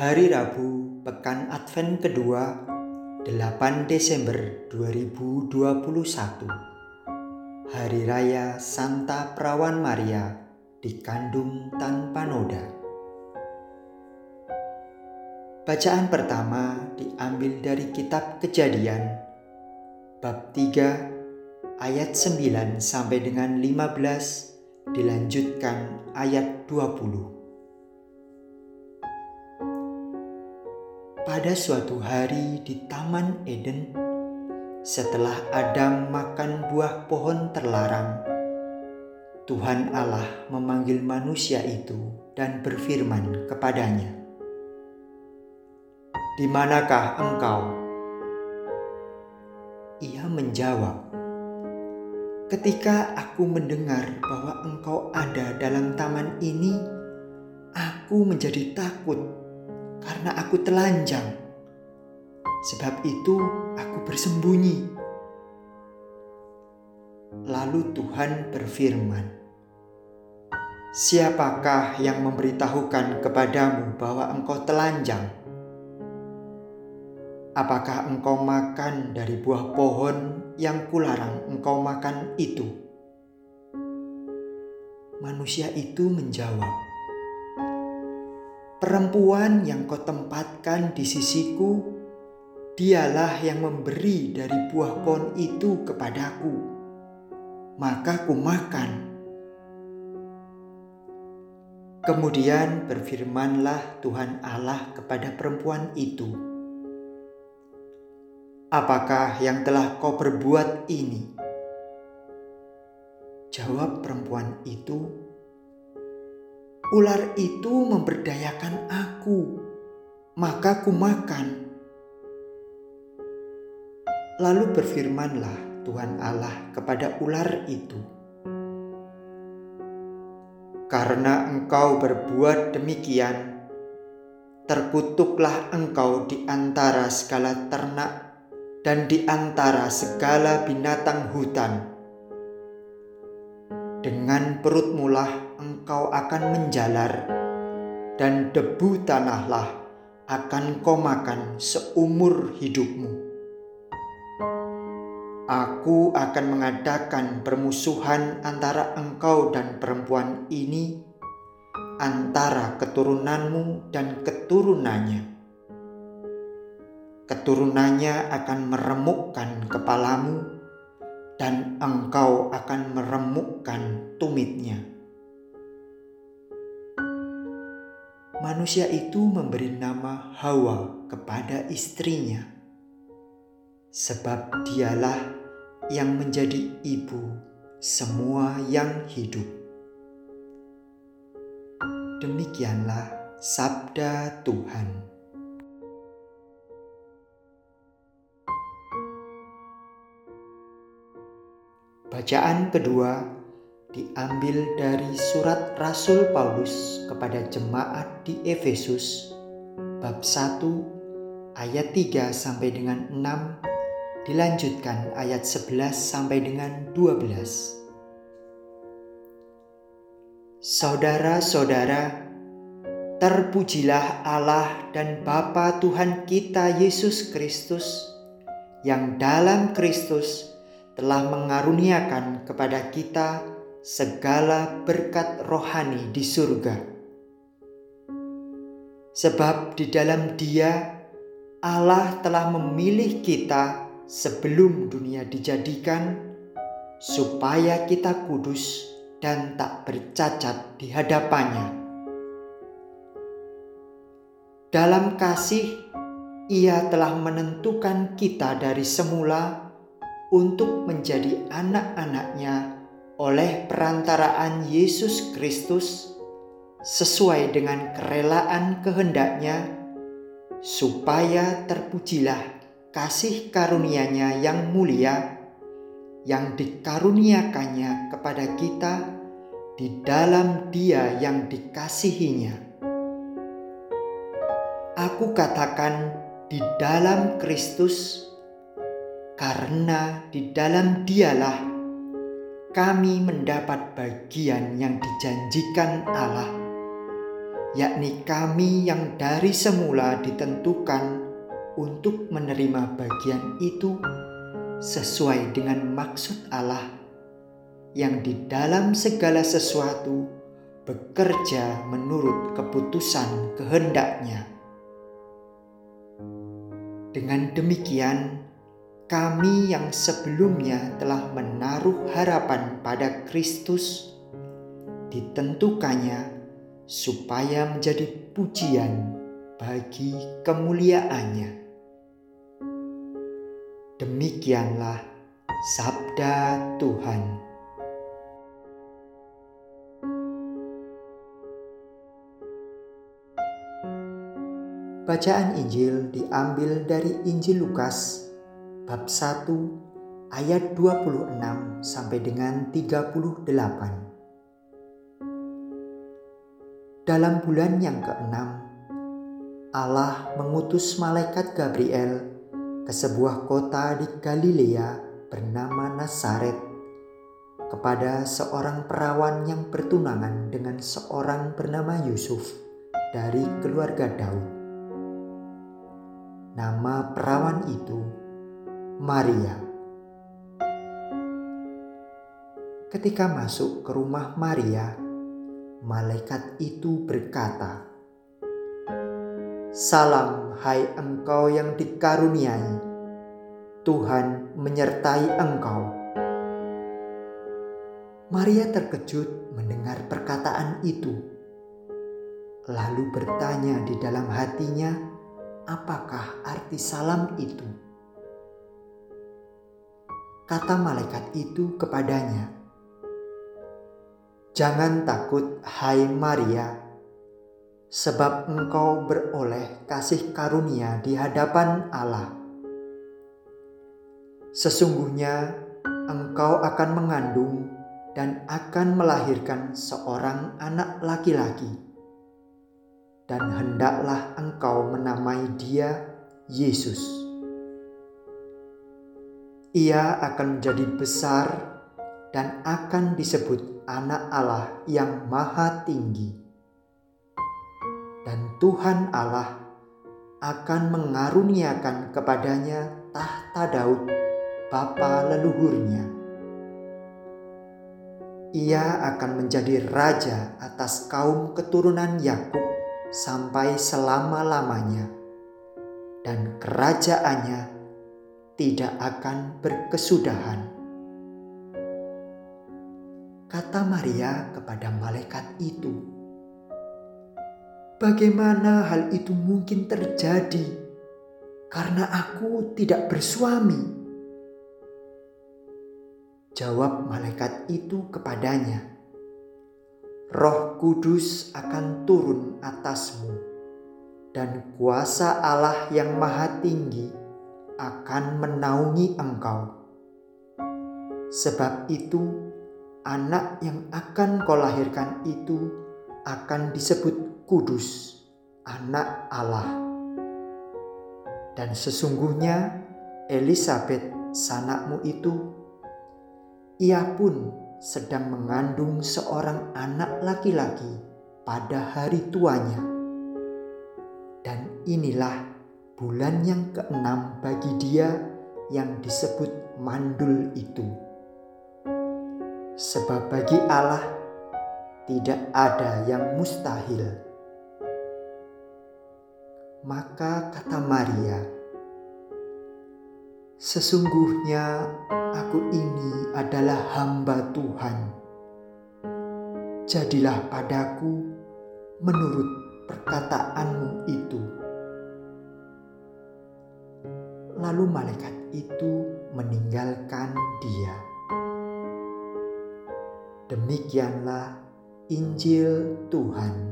Hari Rabu, Pekan Advent kedua, 8 Desember 2021. Hari Raya Santa Perawan Maria dikandung tanpa noda. Bacaan pertama diambil dari kitab Kejadian bab 3 ayat 9 sampai dengan 15 dilanjutkan ayat 20. Pada suatu hari di Taman Eden, setelah Adam makan buah pohon terlarang, Tuhan Allah memanggil manusia itu dan berfirman kepadanya, "Di manakah engkau?" Ia menjawab, "Ketika aku mendengar bahwa engkau ada dalam taman ini, aku menjadi takut karena aku telanjang. Sebab itu aku bersembunyi. Lalu Tuhan berfirman, Siapakah yang memberitahukan kepadamu bahwa engkau telanjang? Apakah engkau makan dari buah pohon yang kularang engkau makan itu? Manusia itu menjawab, Perempuan yang kau tempatkan di sisiku, dialah yang memberi dari buah pohon itu kepadaku. Maka ku makan. Kemudian berfirmanlah Tuhan Allah kepada perempuan itu, "Apakah yang telah kau perbuat ini?" Jawab perempuan itu, ular itu memberdayakan aku, maka ku makan. Lalu berfirmanlah Tuhan Allah kepada ular itu, "Karena engkau berbuat demikian, terkutuklah engkau di antara segala ternak dan di antara segala binatang hutan." Dengan perut mulah engkau akan menjalar, dan debu tanahlah akan kau makan seumur hidupmu. Aku akan mengadakan permusuhan antara engkau dan perempuan ini, antara keturunanmu dan keturunannya. Keturunannya akan meremukkan kepalamu dan engkau akan meremukkan tumitnya. Manusia itu memberi nama Hawa kepada istrinya, sebab dialah yang menjadi ibu semua yang hidup. Demikianlah sabda Tuhan. Bacaan kedua diambil dari surat Rasul Paulus kepada jemaat di Efesus bab 1 ayat 3 sampai dengan 6 dilanjutkan ayat 11 sampai dengan 12. Saudara-saudara, terpujilah Allah dan Bapa Tuhan kita Yesus Kristus yang dalam Kristus telah mengaruniakan kepada kita segala berkat rohani di surga. Sebab di dalam Dia Allah telah memilih kita sebelum dunia dijadikan, supaya kita kudus dan tak bercacat di hadapannya. Dalam kasih, Ia telah menentukan kita dari semula untuk menjadi anak-anaknya oleh perantaraan Yesus Kristus sesuai dengan kerelaan kehendaknya supaya terpujilah kasih karunia-Nya yang mulia yang dikaruniakannya kepada kita di dalam Dia yang dikasihinya. Aku katakan di dalam Kristus karena di dalam dialah kami mendapat bagian yang dijanjikan Allah, yakni kami yang dari semula ditentukan untuk menerima bagian itu sesuai dengan maksud Allah yang di dalam segala sesuatu bekerja menurut keputusan kehendaknya. Dengan demikian, kami yang sebelumnya telah menaruh harapan pada Kristus ditentukannya supaya menjadi pujian bagi kemuliaannya. Demikianlah sabda Tuhan. Bacaan Injil diambil dari Injil Lukas bab 1 ayat 26 sampai dengan 38. Dalam bulan yang keenam, Allah mengutus malaikat Gabriel ke sebuah kota di Galilea bernama Nazaret kepada seorang perawan yang bertunangan dengan seorang bernama Yusuf dari keluarga Daud. Nama perawan itu Maria. Ketika masuk ke rumah Maria, malaikat itu berkata, "Salam, hai engkau yang dikaruniai, Tuhan menyertai engkau." Maria terkejut mendengar perkataan itu, lalu bertanya di dalam hatinya, "Apakah arti salam itu?" Kata malaikat itu kepadanya, "Jangan takut, hai Maria, sebab engkau beroleh kasih karunia di hadapan Allah. Sesungguhnya engkau akan mengandung dan akan melahirkan seorang anak laki-laki, dan hendaklah engkau menamai dia Yesus." Ia akan menjadi besar dan akan disebut Anak Allah yang Maha Tinggi, dan Tuhan Allah akan mengaruniakan kepadanya tahta Daud, bapa leluhurnya. Ia akan menjadi raja atas kaum keturunan Yakub sampai selama-lamanya, dan kerajaannya tidak akan berkesudahan. Kata Maria kepada malaikat itu, "Bagaimana hal itu mungkin terjadi karena aku tidak bersuami?" Jawab malaikat itu kepadanya, "Roh Kudus akan turun atasmu, dan kuasa Allah yang Maha Tinggi akan menaungi engkau. Sebab itu, anak yang akan kau lahirkan itu akan disebut kudus, anak Allah. Dan sesungguhnya Elizabeth sanakmu itu, ia pun sedang mengandung seorang anak laki-laki pada hari tuanya. Dan inilah bulan yang keenam bagi dia yang disebut mandul itu. Sebab bagi Allah tidak ada yang mustahil. Maka kata Maria, Sesungguhnya aku ini adalah hamba Tuhan. Jadilah padaku menurut perkataanmu itu. Lalu malaikat itu meninggalkan dia. Demikianlah Injil Tuhan.